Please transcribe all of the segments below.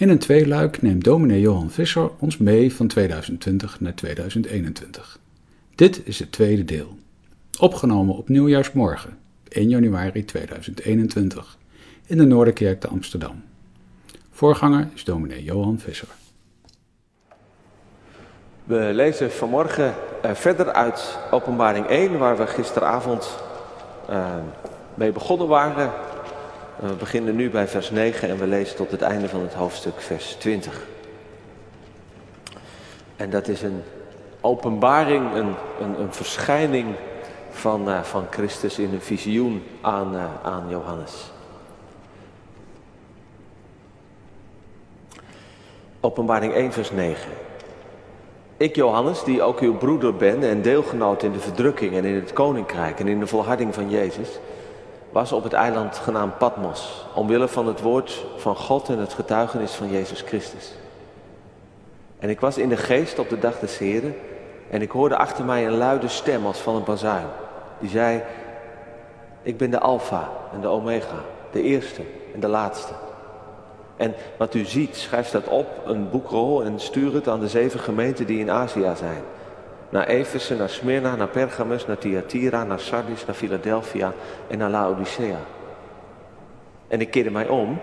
In een tweeluik neemt dominee Johan Visser ons mee van 2020 naar 2021. Dit is het tweede deel. Opgenomen op nieuwjaarsmorgen, 1 januari 2021, in de Noorderkerk te Amsterdam. Voorganger is dominee Johan Visser. We lezen vanmorgen uh, verder uit Openbaring 1, waar we gisteravond uh, mee begonnen waren. We beginnen nu bij vers 9 en we lezen tot het einde van het hoofdstuk, vers 20. En dat is een openbaring, een, een, een verschijning van, uh, van Christus in een visioen aan, aan Johannes. Openbaring 1, vers 9. Ik, Johannes, die ook uw broeder ben en deelgenoot in de verdrukking en in het koninkrijk en in de volharding van Jezus, was op het eiland genaamd Patmos, omwille van het woord van God en het getuigenis van Jezus Christus. En ik was in de geest op de dag des Heren en ik hoorde achter mij een luide stem als van een bazuin, die zei, ik ben de Alpha en de Omega, de eerste en de laatste. En wat u ziet, schrijf dat op, een boekrol en stuur het aan de zeven gemeenten die in Azië zijn. Naar Efeze, naar Smyrna, naar Pergamus, naar Thyatira, naar Sardis, naar Philadelphia en naar Laodicea. En ik keerde mij om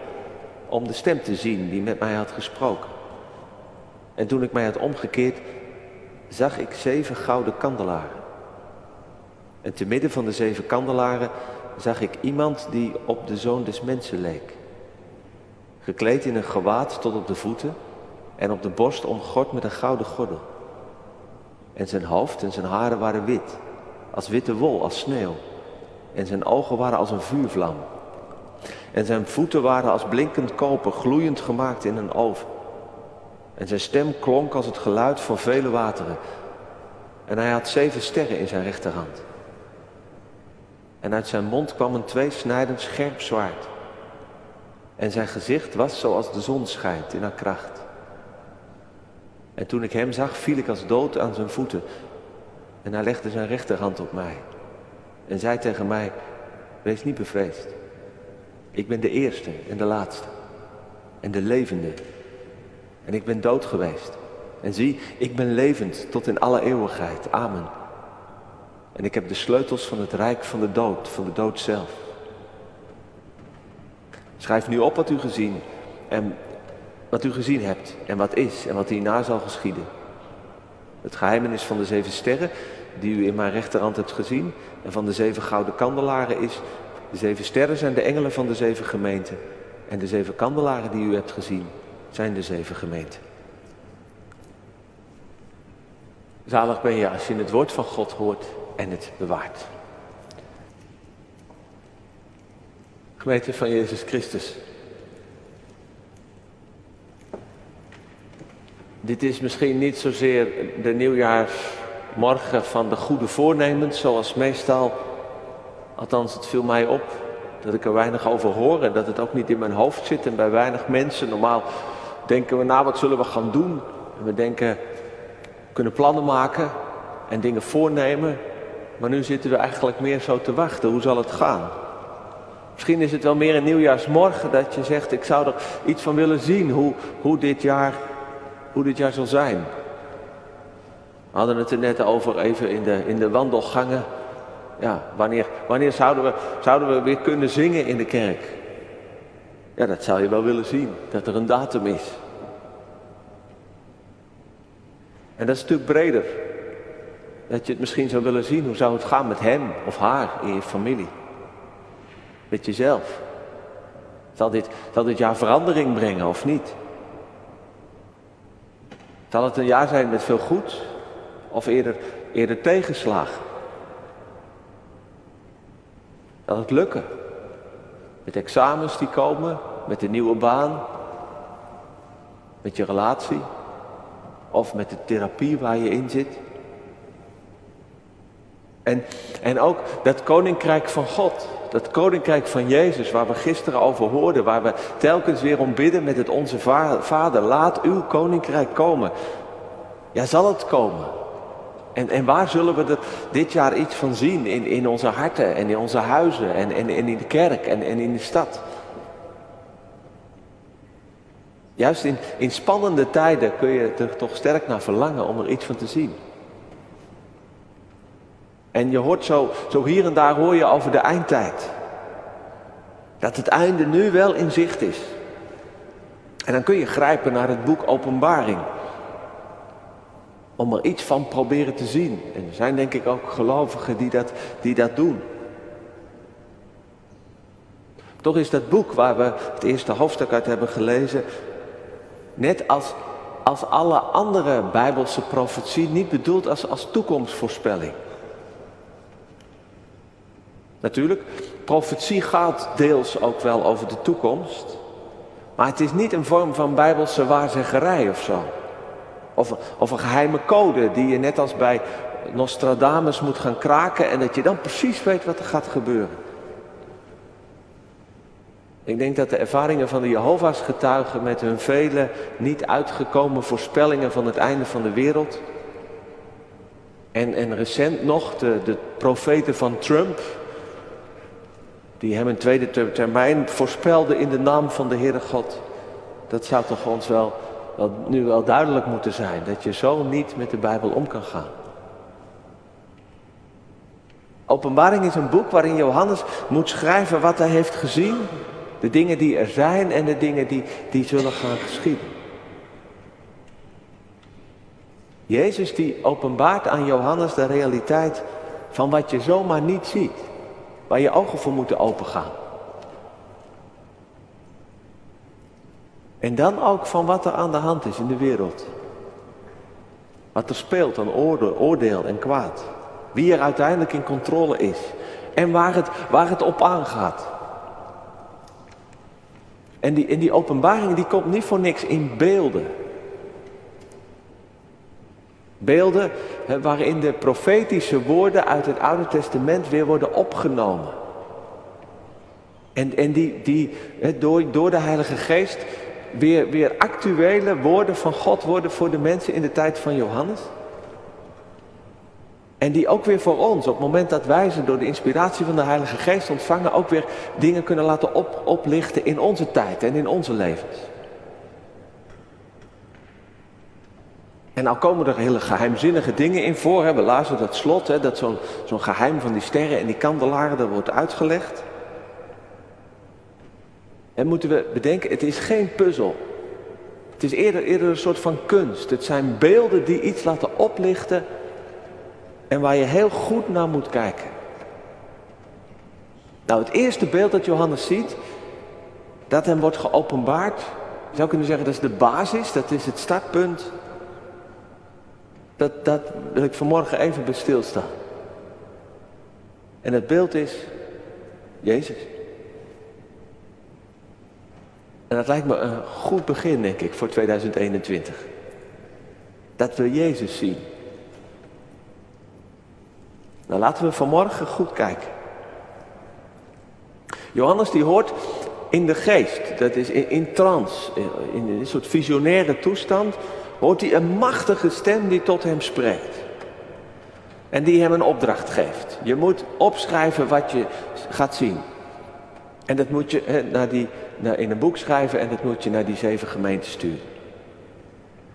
om de stem te zien die met mij had gesproken. En toen ik mij had omgekeerd, zag ik zeven gouden kandelaren. En te midden van de zeven kandelaren zag ik iemand die op de zoon des mensen leek gekleed in een gewaad tot op de voeten en op de borst omgord met een gouden gordel. En zijn hoofd en zijn haren waren wit, als witte wol, als sneeuw. En zijn ogen waren als een vuurvlam. En zijn voeten waren als blinkend koper, gloeiend gemaakt in een oven. En zijn stem klonk als het geluid van vele wateren. En hij had zeven sterren in zijn rechterhand. En uit zijn mond kwam een tweesnijdend scherp zwaard. En zijn gezicht was zoals de zon schijnt in haar kracht. En toen ik hem zag, viel ik als dood aan zijn voeten. En hij legde zijn rechterhand op mij. En zei tegen mij, wees niet bevreesd. Ik ben de eerste en de laatste. En de levende. En ik ben dood geweest. En zie, ik ben levend tot in alle eeuwigheid. Amen. En ik heb de sleutels van het rijk van de dood, van de dood zelf. Schrijf nu op wat u gezien en wat u gezien hebt en wat is en wat hierna zal geschieden. Het geheimenis van de zeven sterren die u in mijn rechterhand hebt gezien en van de zeven gouden kandelaren is, de zeven sterren zijn de engelen van de zeven gemeenten en de zeven kandelaren die u hebt gezien zijn de zeven gemeenten. Zalig ben je als je het woord van God hoort en het bewaart. Gemeente van Jezus Christus. Dit is misschien niet zozeer de nieuwjaarsmorgen van de goede voornemens, zoals meestal. Althans, het viel mij op dat ik er weinig over hoor en dat het ook niet in mijn hoofd zit en bij weinig mensen. Normaal denken we na, wat zullen we gaan doen? En we denken, we kunnen plannen maken en dingen voornemen. Maar nu zitten we eigenlijk meer zo te wachten. Hoe zal het gaan? Misschien is het wel meer een nieuwjaarsmorgen dat je zegt, ik zou er iets van willen zien hoe, hoe, dit, jaar, hoe dit jaar zal zijn. We hadden het er net over, even in de, in de wandelgangen. Ja, wanneer, wanneer zouden, we, zouden we weer kunnen zingen in de kerk? Ja, dat zou je wel willen zien, dat er een datum is. En dat is natuurlijk breder. Dat je het misschien zou willen zien, hoe zou het gaan met hem of haar in je familie met jezelf. Zal dit, zal dit jaar verandering brengen of niet? Zal het een jaar zijn met veel goed of eerder, eerder tegenslag? Zal het lukken? Met examens die komen, met een nieuwe baan, met je relatie of met de therapie waar je in zit? En, en ook dat koninkrijk van God, dat koninkrijk van Jezus, waar we gisteren over hoorden, waar we telkens weer om bidden met het Onze Vader, laat uw koninkrijk komen. Ja, zal het komen? En, en waar zullen we er dit jaar iets van zien? In, in onze harten en in onze huizen en, en, in de kerk en, en in de stad. Juist in, in spannende tijden kun je er toch sterk naar verlangen om er iets van te zien. En je hoort zo, zo hier en daar hoor je over de eindtijd. Dat het einde nu wel in zicht is. En dan kun je grijpen naar het boek Openbaring. Om er iets van proberen te zien. En er zijn denk ik ook gelovigen die dat, die dat doen. Toch is dat boek waar we het eerste hoofdstuk uit hebben gelezen, net als, als alle andere Bijbelse profetie, niet bedoeld als, als toekomstvoorspelling. Natuurlijk, profetie gaat deels ook wel over de toekomst. Maar het is niet een vorm van bijbelse waarzeggerij of zo. Of, of een geheime code die je net als bij Nostradamus moet gaan kraken en dat je dan precies weet wat er gaat gebeuren. Ik denk dat de ervaringen van de Jehovah's getuigen met hun vele niet uitgekomen voorspellingen van het einde van de wereld. En, en recent nog de, de profeten van Trump, die hem een tweede termijn voorspelde in de naam van de Heere God. Dat zou toch ons wel, nu wel duidelijk moeten zijn, dat je zo niet met de Bijbel om kan gaan. Openbaring is een boek waarin Johannes moet schrijven wat hij heeft gezien, de dingen die er zijn en de dingen die, die zullen gaan geschieden. Jezus die openbaart aan Johannes de realiteit van wat je zomaar niet ziet. Waar je ogen voor moeten opengaan. En dan ook van wat er aan de hand is in de wereld. Wat er speelt aan oordeel en kwaad. Wie er uiteindelijk in controle is. En waar het, waar het op aangaat. En die, en die openbaring die komt niet voor niks in beelden. Beelden waarin de profetische woorden uit het Oude Testament weer worden opgenomen. En, en die, die door, door de Heilige Geest weer, weer actuele woorden van God worden voor de mensen in de tijd van Johannes. En die ook weer voor ons, op het moment dat wij ze door de inspiratie van de Heilige Geest ontvangen, ook weer dingen kunnen laten op, oplichten in onze tijd en in onze levens. En nou komen er hele geheimzinnige dingen in voor. Hè. We lazen dat slot, hè, dat zo'n geheim van die sterren en die kandelaren, dat wordt uitgelegd. En moeten we bedenken, het is geen puzzel. Het is eerder, eerder een soort van kunst. Het zijn beelden die iets laten oplichten en waar je heel goed naar moet kijken. Nou, het eerste beeld dat Johannes ziet, dat hem wordt geopenbaard, je zou kunnen zeggen dat is de basis, dat is het startpunt. Dat, dat wil ik vanmorgen even bij stilstaan. En het beeld is Jezus. En dat lijkt me een goed begin, denk ik, voor 2021. Dat we Jezus zien. Nou, laten we vanmorgen goed kijken. Johannes die hoort in de geest, dat is in, in trance, in een soort visionaire toestand, hoort hij een machtige stem die tot hem spreekt. En die hem een opdracht geeft. Je moet opschrijven wat je gaat zien. En dat moet je naar die, naar, in een boek schrijven en dat moet je naar die zeven gemeenten sturen.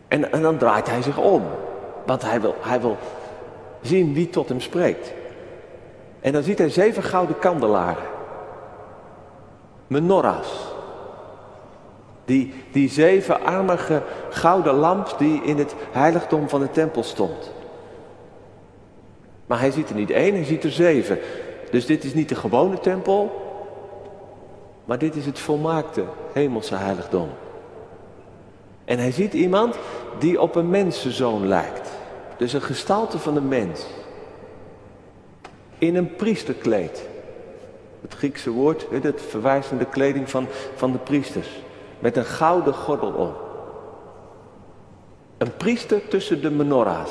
En, dan draait hij zich om. Want hij wil, hij wil zien wie tot hem spreekt. En dan ziet hij zeven gouden kandelaren. Menorahs. Die, die zevenarmige gouden lamp die in het heiligdom van de tempel stond. Maar hij ziet er niet één, hij ziet er zeven. Dus dit is niet de gewone tempel, maar dit is het volmaakte hemelse heiligdom. En hij ziet iemand die op een mensenzoon lijkt. Dus een gestalte van een mens. In een priesterkleed. Het Griekse woord, het verwijst naar de kleding van, van de priesters. Met een gouden gordel om. Een priester tussen de menorahs.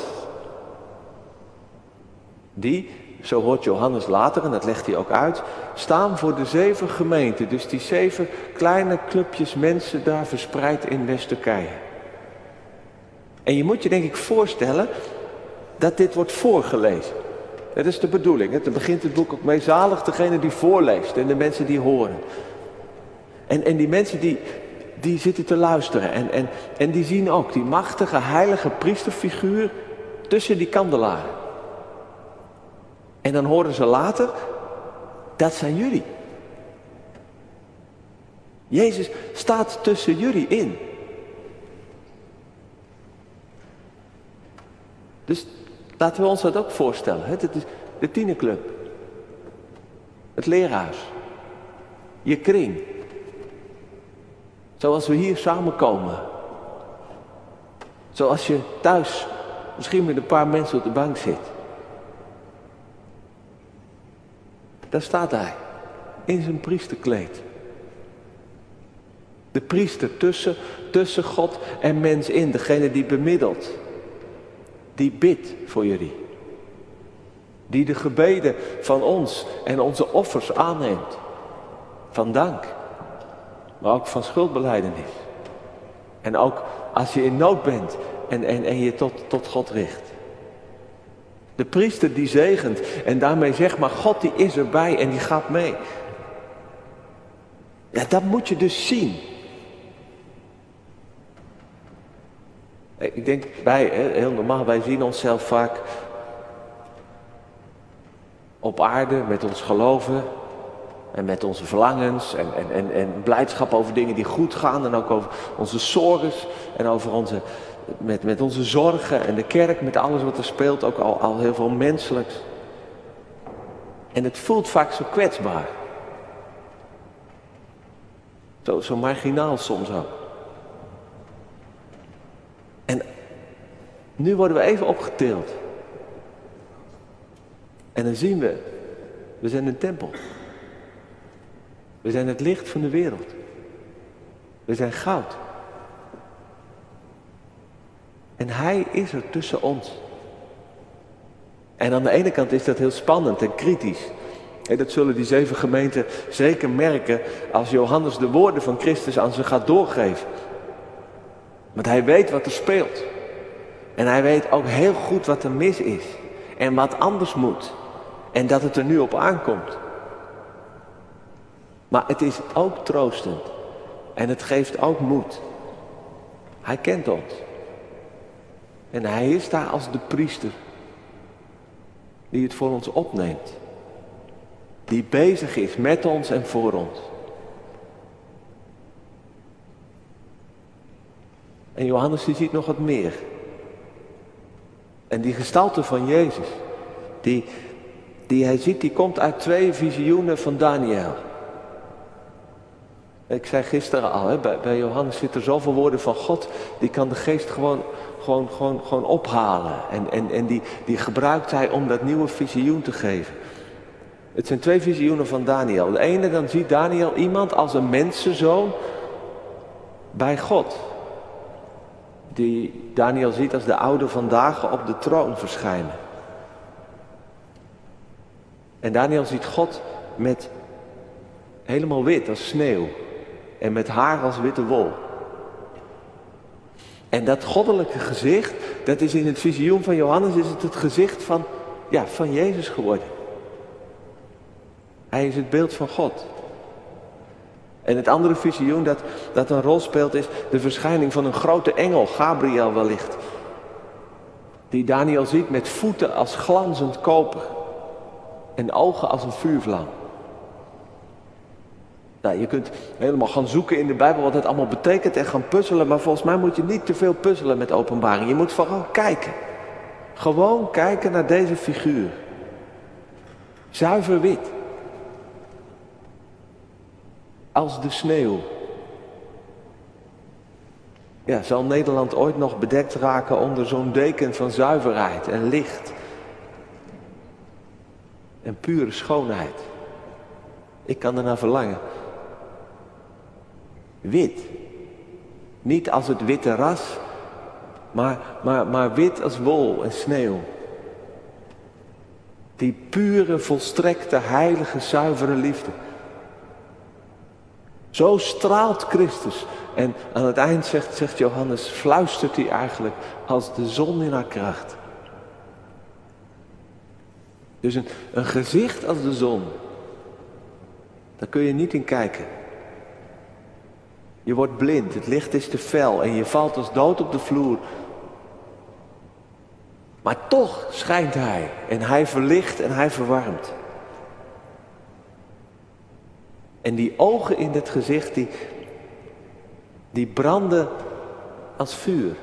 Die, zo hoort Johannes later, en dat legt hij ook uit, staan voor de zeven gemeenten. Dus die zeven kleine clubjes mensen daar verspreid in West-Turkije. En je moet je denk ik voorstellen dat dit wordt voorgelezen. Dat is de bedoeling. Dan begint het boek ook mee zalig degene die voorleest en de mensen die horen. En, en die mensen die, die zitten te luisteren. En, en, en die zien ook die machtige, heilige priesterfiguur tussen die kandelaren. En dan horen ze later, dat zijn jullie. Jezus staat tussen jullie in. Dus laten we ons dat ook voorstellen. Het is de tienerclub. Het leraars. Je kring. Zoals we hier samenkomen. Zoals je thuis misschien met een paar mensen op de bank zit. Daar staat hij. In zijn priesterkleed. De priester tussen, tussen God en mens in. Degene die bemiddelt. Die bidt voor jullie. Die de gebeden van ons en onze offers aanneemt. Van dank. Maar ook van schuldbeleidenis. En ook als je in nood bent en, en, en je tot, tot God richt. De priester die zegent en daarmee zegt, maar God die is erbij en die gaat mee. Ja, dat moet je dus zien. Ik denk, wij, heel normaal, wij zien onszelf vaak op aarde met ons geloven en met onze verlangens en, en, en, en blijdschap over dingen die goed gaan en ook over onze zorgen en over onze, met, met onze zorgen en de kerk, met alles wat er speelt, ook al, al heel veel menselijks. En het voelt vaak zo kwetsbaar. Zo, zo marginaal soms ook. En nu worden we even opgetild. En dan zien we, we zijn een tempel. We zijn het licht van de wereld. We zijn goud. En Hij is er tussen ons. En aan de ene kant is dat heel spannend en kritisch. En dat zullen die zeven gemeenten zeker merken als Johannes de woorden van Christus aan ze gaat doorgeven. Want hij weet wat er speelt. En hij weet ook heel goed wat er mis is. En wat anders moet. En dat het er nu op aankomt. Maar het is ook troostend. En het geeft ook moed. Hij kent ons. En hij is daar als de priester. Die het voor ons opneemt. Die bezig is met ons en voor ons. En Johannes die ziet nog wat meer. En die gestalte van Jezus, die, die hij ziet, die komt uit twee visioenen van Daniel. Ik zei gisteren al, hè, bij, bij Johannes zitten zoveel woorden van God, die kan de geest gewoon, gewoon, gewoon, gewoon ophalen. En, en, en die, die gebruikt hij om dat nieuwe visioen te geven. Het zijn twee visioenen van Daniel. De ene, dan ziet Daniel iemand als een mensenzoon bij God. Die Daniel ziet als de oude vandaag op de troon verschijnen. En Daniel ziet God met helemaal wit als sneeuw en met haar als witte wol. En dat goddelijke gezicht, dat is in het visioen van Johannes, is het het gezicht van, ja, van Jezus geworden. Hij is het beeld van God. En het andere visioen dat, dat een rol speelt is de verschijning van een grote engel, Gabriel wellicht. Die Daniel ziet met voeten als glanzend koper en ogen als een vuurvlam. Nou, je kunt helemaal gaan zoeken in de Bijbel wat het allemaal betekent en gaan puzzelen, maar volgens mij moet je niet te veel puzzelen met openbaring. Je moet vooral kijken. Gewoon kijken naar deze figuur. Zuiver wit. Als de sneeuw. Ja, zal Nederland ooit nog bedekt raken onder zo'n deken van zuiverheid en licht en pure schoonheid? Ik kan ernaar verlangen. Wit. Niet als het witte ras, maar, maar, maar wit als wol en sneeuw. Die pure, volstrekte, heilige, zuivere liefde. Zo straalt Christus. En aan het eind zegt, zegt Johannes, fluistert hij eigenlijk als de zon in haar kracht. Dus een, een gezicht als de zon. Daar kun je niet in kijken. Je wordt blind, het licht is te fel en je valt als dood op de vloer. Maar toch schijnt hij en hij verlicht en hij verwarmt. En die ogen in het gezicht, die, die branden als vuur.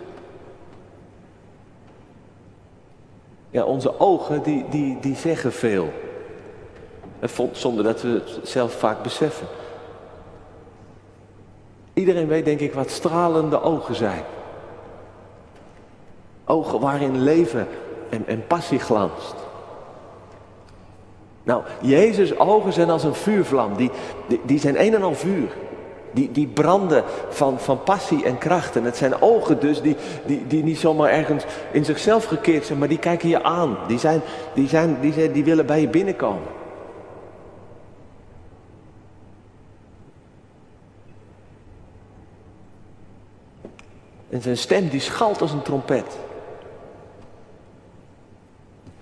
Ja, onze ogen, die, die, die zeggen veel. Zonder dat we het zelf vaak beseffen. Iedereen weet denk ik wat stralende ogen zijn. Ogen waarin leven en, en passie glanst. Nou, Jezus' ogen zijn als een vuurvlam. Die, die, die zijn een en al vuur. Die, die branden van, van passie en kracht. En het zijn ogen dus die, die, die niet zomaar ergens in zichzelf gekeerd zijn, maar die kijken je aan. Die, zijn, die, zijn, die, zijn, die willen bij je binnenkomen. En zijn stem die schalt als een trompet.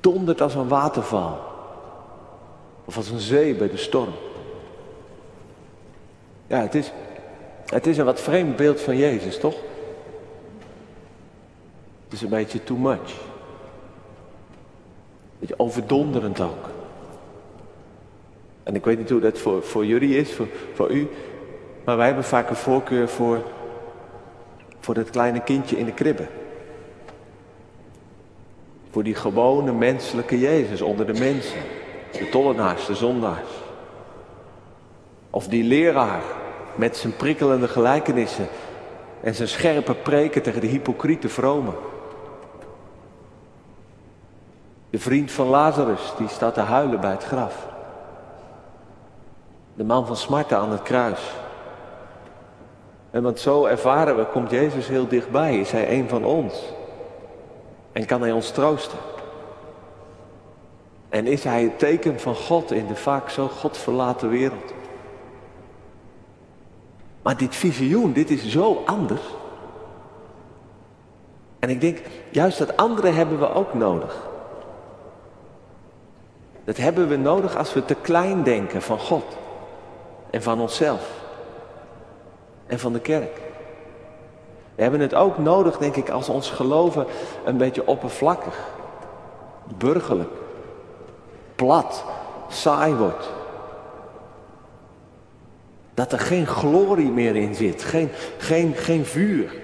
Dondert als een waterval. Of als een zee bij de storm. Ja, het is, het is een wat vreemd beeld van Jezus, toch? Het is een beetje too much. Beetje overdonderend ook. En ik weet niet hoe dat voor, voor jullie is, voor, voor u. Maar wij hebben vaak een voorkeur voor, voor dat kleine kindje in de kribbe. Voor die gewone menselijke Jezus onder de mensen. De tollenaars, de zondaars. Of die leraar met zijn prikkelende gelijkenissen en zijn scherpe preken tegen de hypocriete vromen. De vriend van Lazarus, die staat te huilen bij het graf. De man van smarten aan het kruis. En want zo ervaren we, komt Jezus heel dichtbij. Is hij een van ons? En kan hij ons troosten? En is hij het teken van God in de vaak zo godverlaten wereld? Maar dit visioen, dit is zo anders. En ik denk, juist dat andere hebben we ook nodig. Dat hebben we nodig als we te klein denken van God. En van onszelf. En van de kerk. We hebben het ook nodig, denk ik, als ons geloven een beetje oppervlakkig, burgerlijk, plat, saai wordt. Dat er geen glorie meer in zit, geen, geen, geen vuur.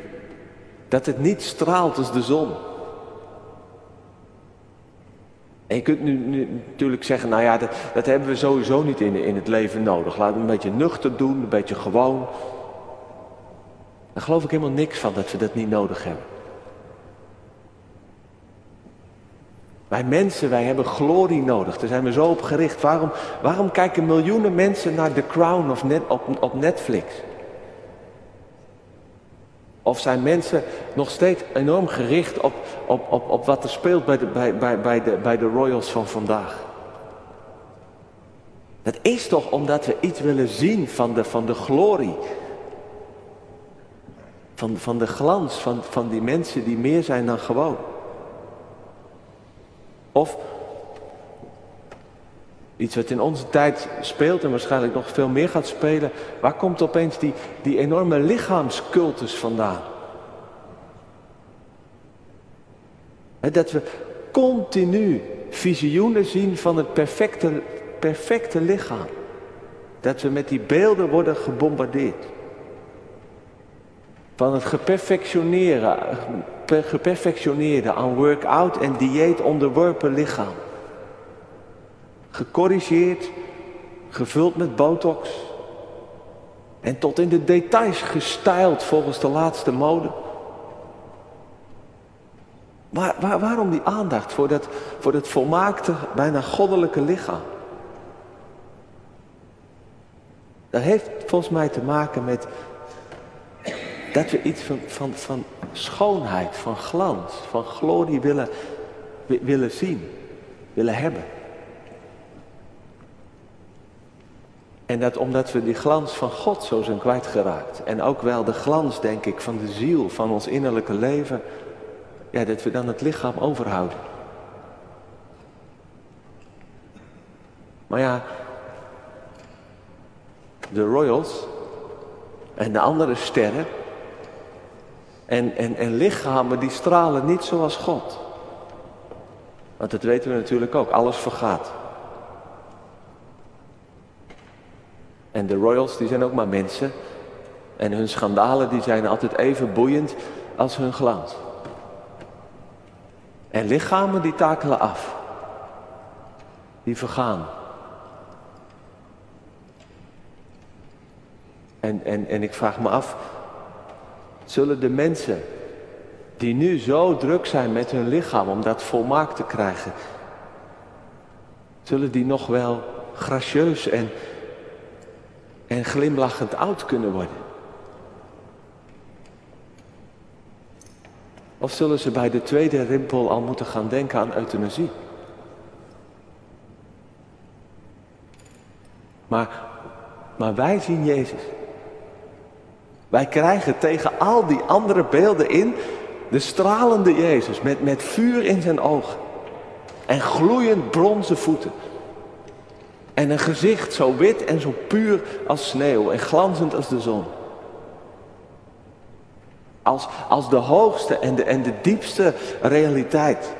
Dat het niet straalt als de zon. En je kunt nu, natuurlijk zeggen, nou ja, dat, dat, hebben we sowieso niet in, in het leven nodig. Laten we een beetje nuchter doen, een beetje gewoon. Daar geloof ik helemaal niks van dat we dat niet nodig hebben. Wij mensen, wij hebben glorie nodig. Daar zijn we zo op gericht. Waarom, waarom kijken miljoenen mensen naar The Crown of net, op, op Netflix? Of zijn mensen nog steeds enorm gericht op, op, op, op wat er speelt bij de, bij, bij, bij, de, bij de Royals van vandaag? Dat is toch omdat we iets willen zien van de, van de glorie. Van, van de glans van, van die mensen die meer zijn dan gewoon. Of iets wat in onze tijd speelt en waarschijnlijk nog veel meer gaat spelen. Waar komt opeens die, die enorme lichaamscultus vandaan? dat we continu visioenen zien van het perfecte, perfecte lichaam. Dat we met die beelden worden gebombardeerd. Van het geperfectioneerde, aan workout en dieet onderworpen lichaam. Gecorrigeerd, gevuld met botox. En tot in de details gestyled volgens de laatste mode. Waar, waarom die aandacht voor dat, voor dat volmaakte, bijna goddelijke lichaam? Dat heeft volgens mij te maken met dat we iets van, van, van schoonheid, van glans, van glorie willen, willen zien, willen hebben. En dat omdat we die glans van God zo zijn kwijtgeraakt. En ook wel de glans, denk ik, van de ziel, van ons innerlijke leven. Ja, dat we dan het lichaam overhouden. Maar ja, de royals, En de andere sterren. En, en, en lichamen die stralen niet zoals God. Want dat weten we natuurlijk ook, alles vergaat. En de royals die zijn ook maar mensen. En hun schandalen die zijn altijd even boeiend als hun glans. En lichamen die takelen af. Die vergaan. En, en, en ik vraag me af, zullen de mensen die nu zo druk zijn met hun lichaam om dat volmaakt te krijgen, zullen die nog wel gracieus en, en glimlachend oud kunnen worden? Of zullen ze bij de tweede rimpel al moeten gaan denken aan euthanasie? Maar, maar wij zien Jezus. Wij krijgen tegen al die andere beelden in de stralende Jezus met, met vuur in zijn ogen. En gloeiend bronzen voeten. En een gezicht zo wit en zo puur als sneeuw en glanzend als de zon. Als, als de hoogste en de, en de diepste realiteit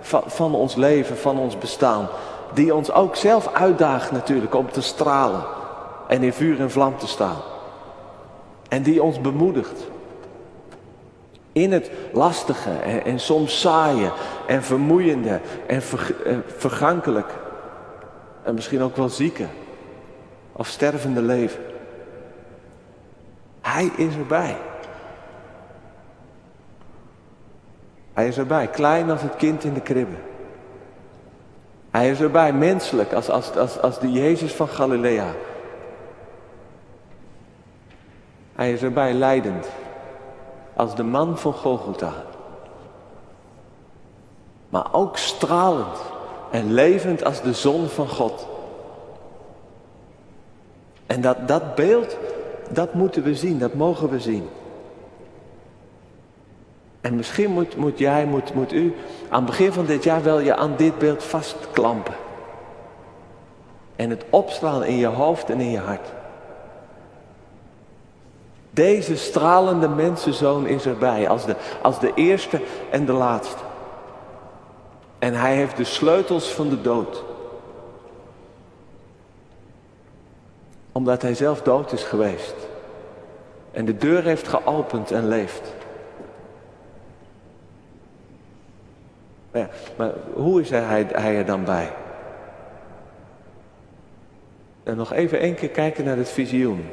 van, van ons leven, van ons bestaan. Die ons ook zelf uitdaagt natuurlijk om te stralen en in vuur en vlam te staan. En die ons bemoedigt. In het lastige en, en soms saaie en vermoeiende en eh, vergankelijk. En misschien ook wel zieke of stervende leven. Hij is erbij. Hij is erbij, klein als het kind in de kribbe. Hij is erbij, menselijk, als, als, als, als de Jezus van Galilea. Hij is erbij, leidend, als de man van Golgotha. Maar ook stralend en levend als de zon van God. En dat, dat beeld, dat moeten we zien, dat mogen we zien. En misschien moet, moet jij, moet, moet u aan het begin van dit jaar wel je aan dit beeld vastklampen. En het opslaan in je hoofd en in je hart. Deze stralende mensenzoon is erbij als de, als de eerste en de laatste. En hij heeft de sleutels van de dood. Omdat hij zelf dood is geweest. En de deur heeft geopend en leeft. Maar, maar hoe is hij, hij er dan bij? En nog even één keer kijken naar het visioen.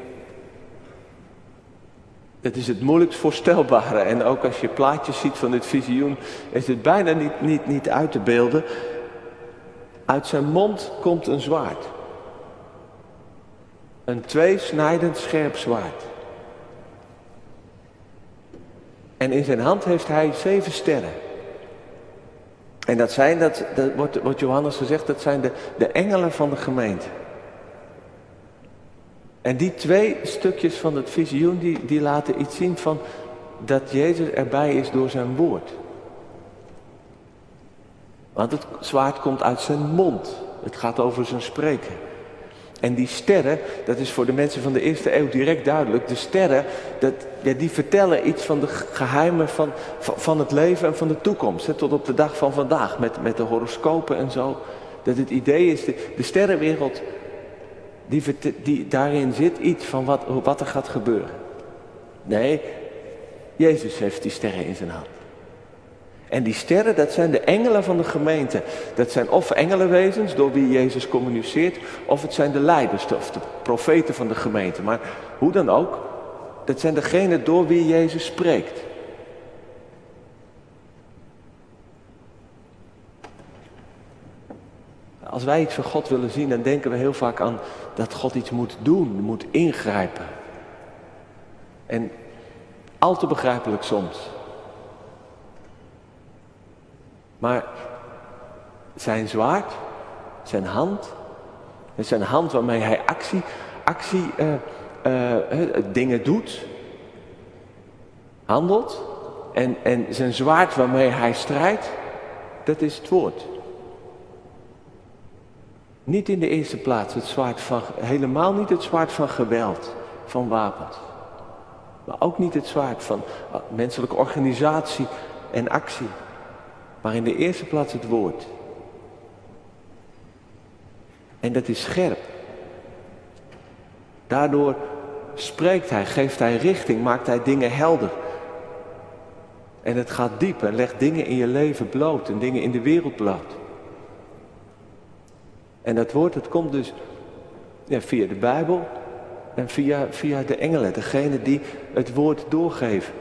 Het is het moeilijkst voorstelbare. En ook als je plaatjes ziet van dit visioen, is het bijna niet, niet, niet uit te beelden. Uit zijn mond komt een zwaard. Een tweesnijdend scherp zwaard. En in zijn hand heeft hij zeven sterren. En dat zijn, dat, dat wordt, wordt Johannes gezegd, dat zijn de, de engelen van de gemeente. En die twee stukjes van het visioen, die, die laten iets zien van dat Jezus erbij is door zijn woord. Want het zwaard komt uit zijn mond. Het gaat over zijn spreken. En die sterren, dat is voor de mensen van de eerste eeuw direct duidelijk. De sterren, dat, ja, die vertellen iets van de geheimen van, van, het leven en van de toekomst. Tot op de dag van vandaag, met, met de horoscopen en zo. Dat het idee is, de sterrenwereld, die, die, daarin zit iets van wat, wat er gaat gebeuren. Nee, Jezus heeft die sterren in zijn hand. En die sterren, dat zijn de engelen van de gemeente. Dat zijn of engelenwezens door wie Jezus communiceert, of het zijn de leiders of de profeten van de gemeente. Maar hoe dan ook, dat zijn degenen door wie Jezus spreekt. Als wij iets van God willen zien, dan denken we heel vaak aan dat God iets moet doen, moet ingrijpen. En al te begrijpelijk soms. Maar zijn zwaard, zijn hand, zijn hand waarmee hij actie, actie uh, uh, dingen doet, handelt. En, en zijn zwaard waarmee hij strijdt, dat is het woord. Niet in de eerste plaats het zwaard van, helemaal niet het zwaard van geweld, van wapens. Maar ook niet het zwaard van ah, menselijke organisatie en actie. Maar in de eerste plaats het woord. En dat is scherp. Daardoor spreekt hij, geeft hij richting, maakt hij dingen helder. En het gaat diep en legt dingen in je leven bloot en dingen in de wereld bloot. En dat woord, het komt dus via de Bijbel en via, via de engelen, degene die het woord doorgeven.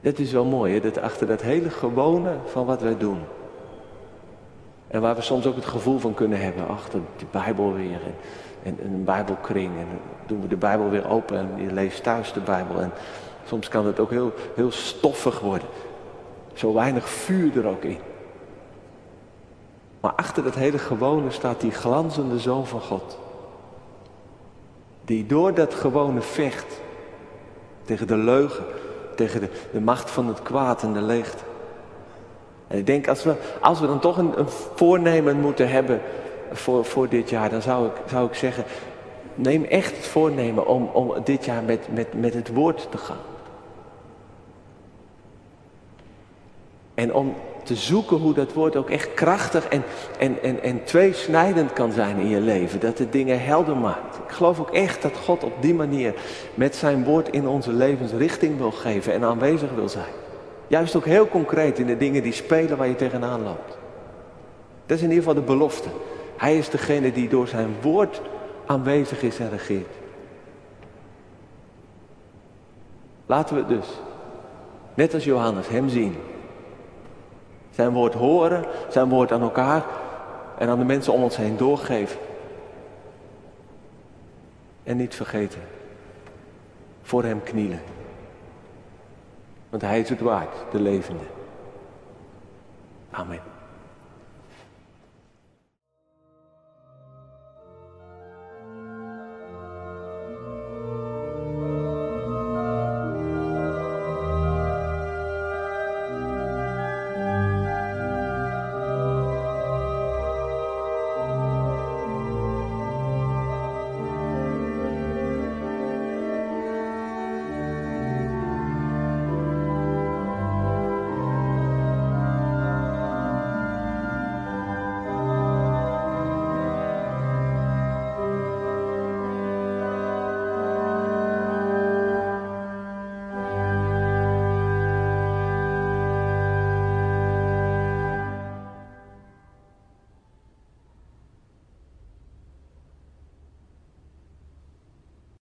Dat is wel mooi, hè? dat achter dat hele gewone van wat wij doen. En waar we soms ook het gevoel van kunnen hebben, achter de Bijbel weer en, en, een Bijbelkring. En doen we de Bijbel weer open en je leest thuis de Bijbel. En soms kan het ook heel, heel stoffig worden. Zo weinig vuur er ook in. Maar achter dat hele gewone staat die glanzende Zoon van God. Die door dat gewone vecht tegen de leugen, tegen de, de macht van het kwaad en de leegte. En ik denk, als we, als we dan toch een, een voornemen moeten hebben voor, voor dit jaar, dan zou ik, zou ik zeggen, neem echt het voornemen om, om dit jaar met, met, met het woord te gaan. En om te zoeken hoe dat woord ook echt krachtig en, en, en, en tweesnijdend kan zijn in je leven. Dat het dingen helder maakt. Ik geloof ook echt dat God op die manier met zijn woord in onze levens richting wil geven en aanwezig wil zijn. Juist ook heel concreet in de dingen die spelen waar je tegenaan loopt. Dat is in ieder geval de belofte. Hij is degene die door zijn woord aanwezig is en regeert. Laten we dus, net als Johannes, hem zien. Zijn woord horen, zijn woord aan elkaar en aan de mensen om ons heen doorgeven. En niet vergeten, voor hem knielen. Want hij is het waard, de levende. Amen.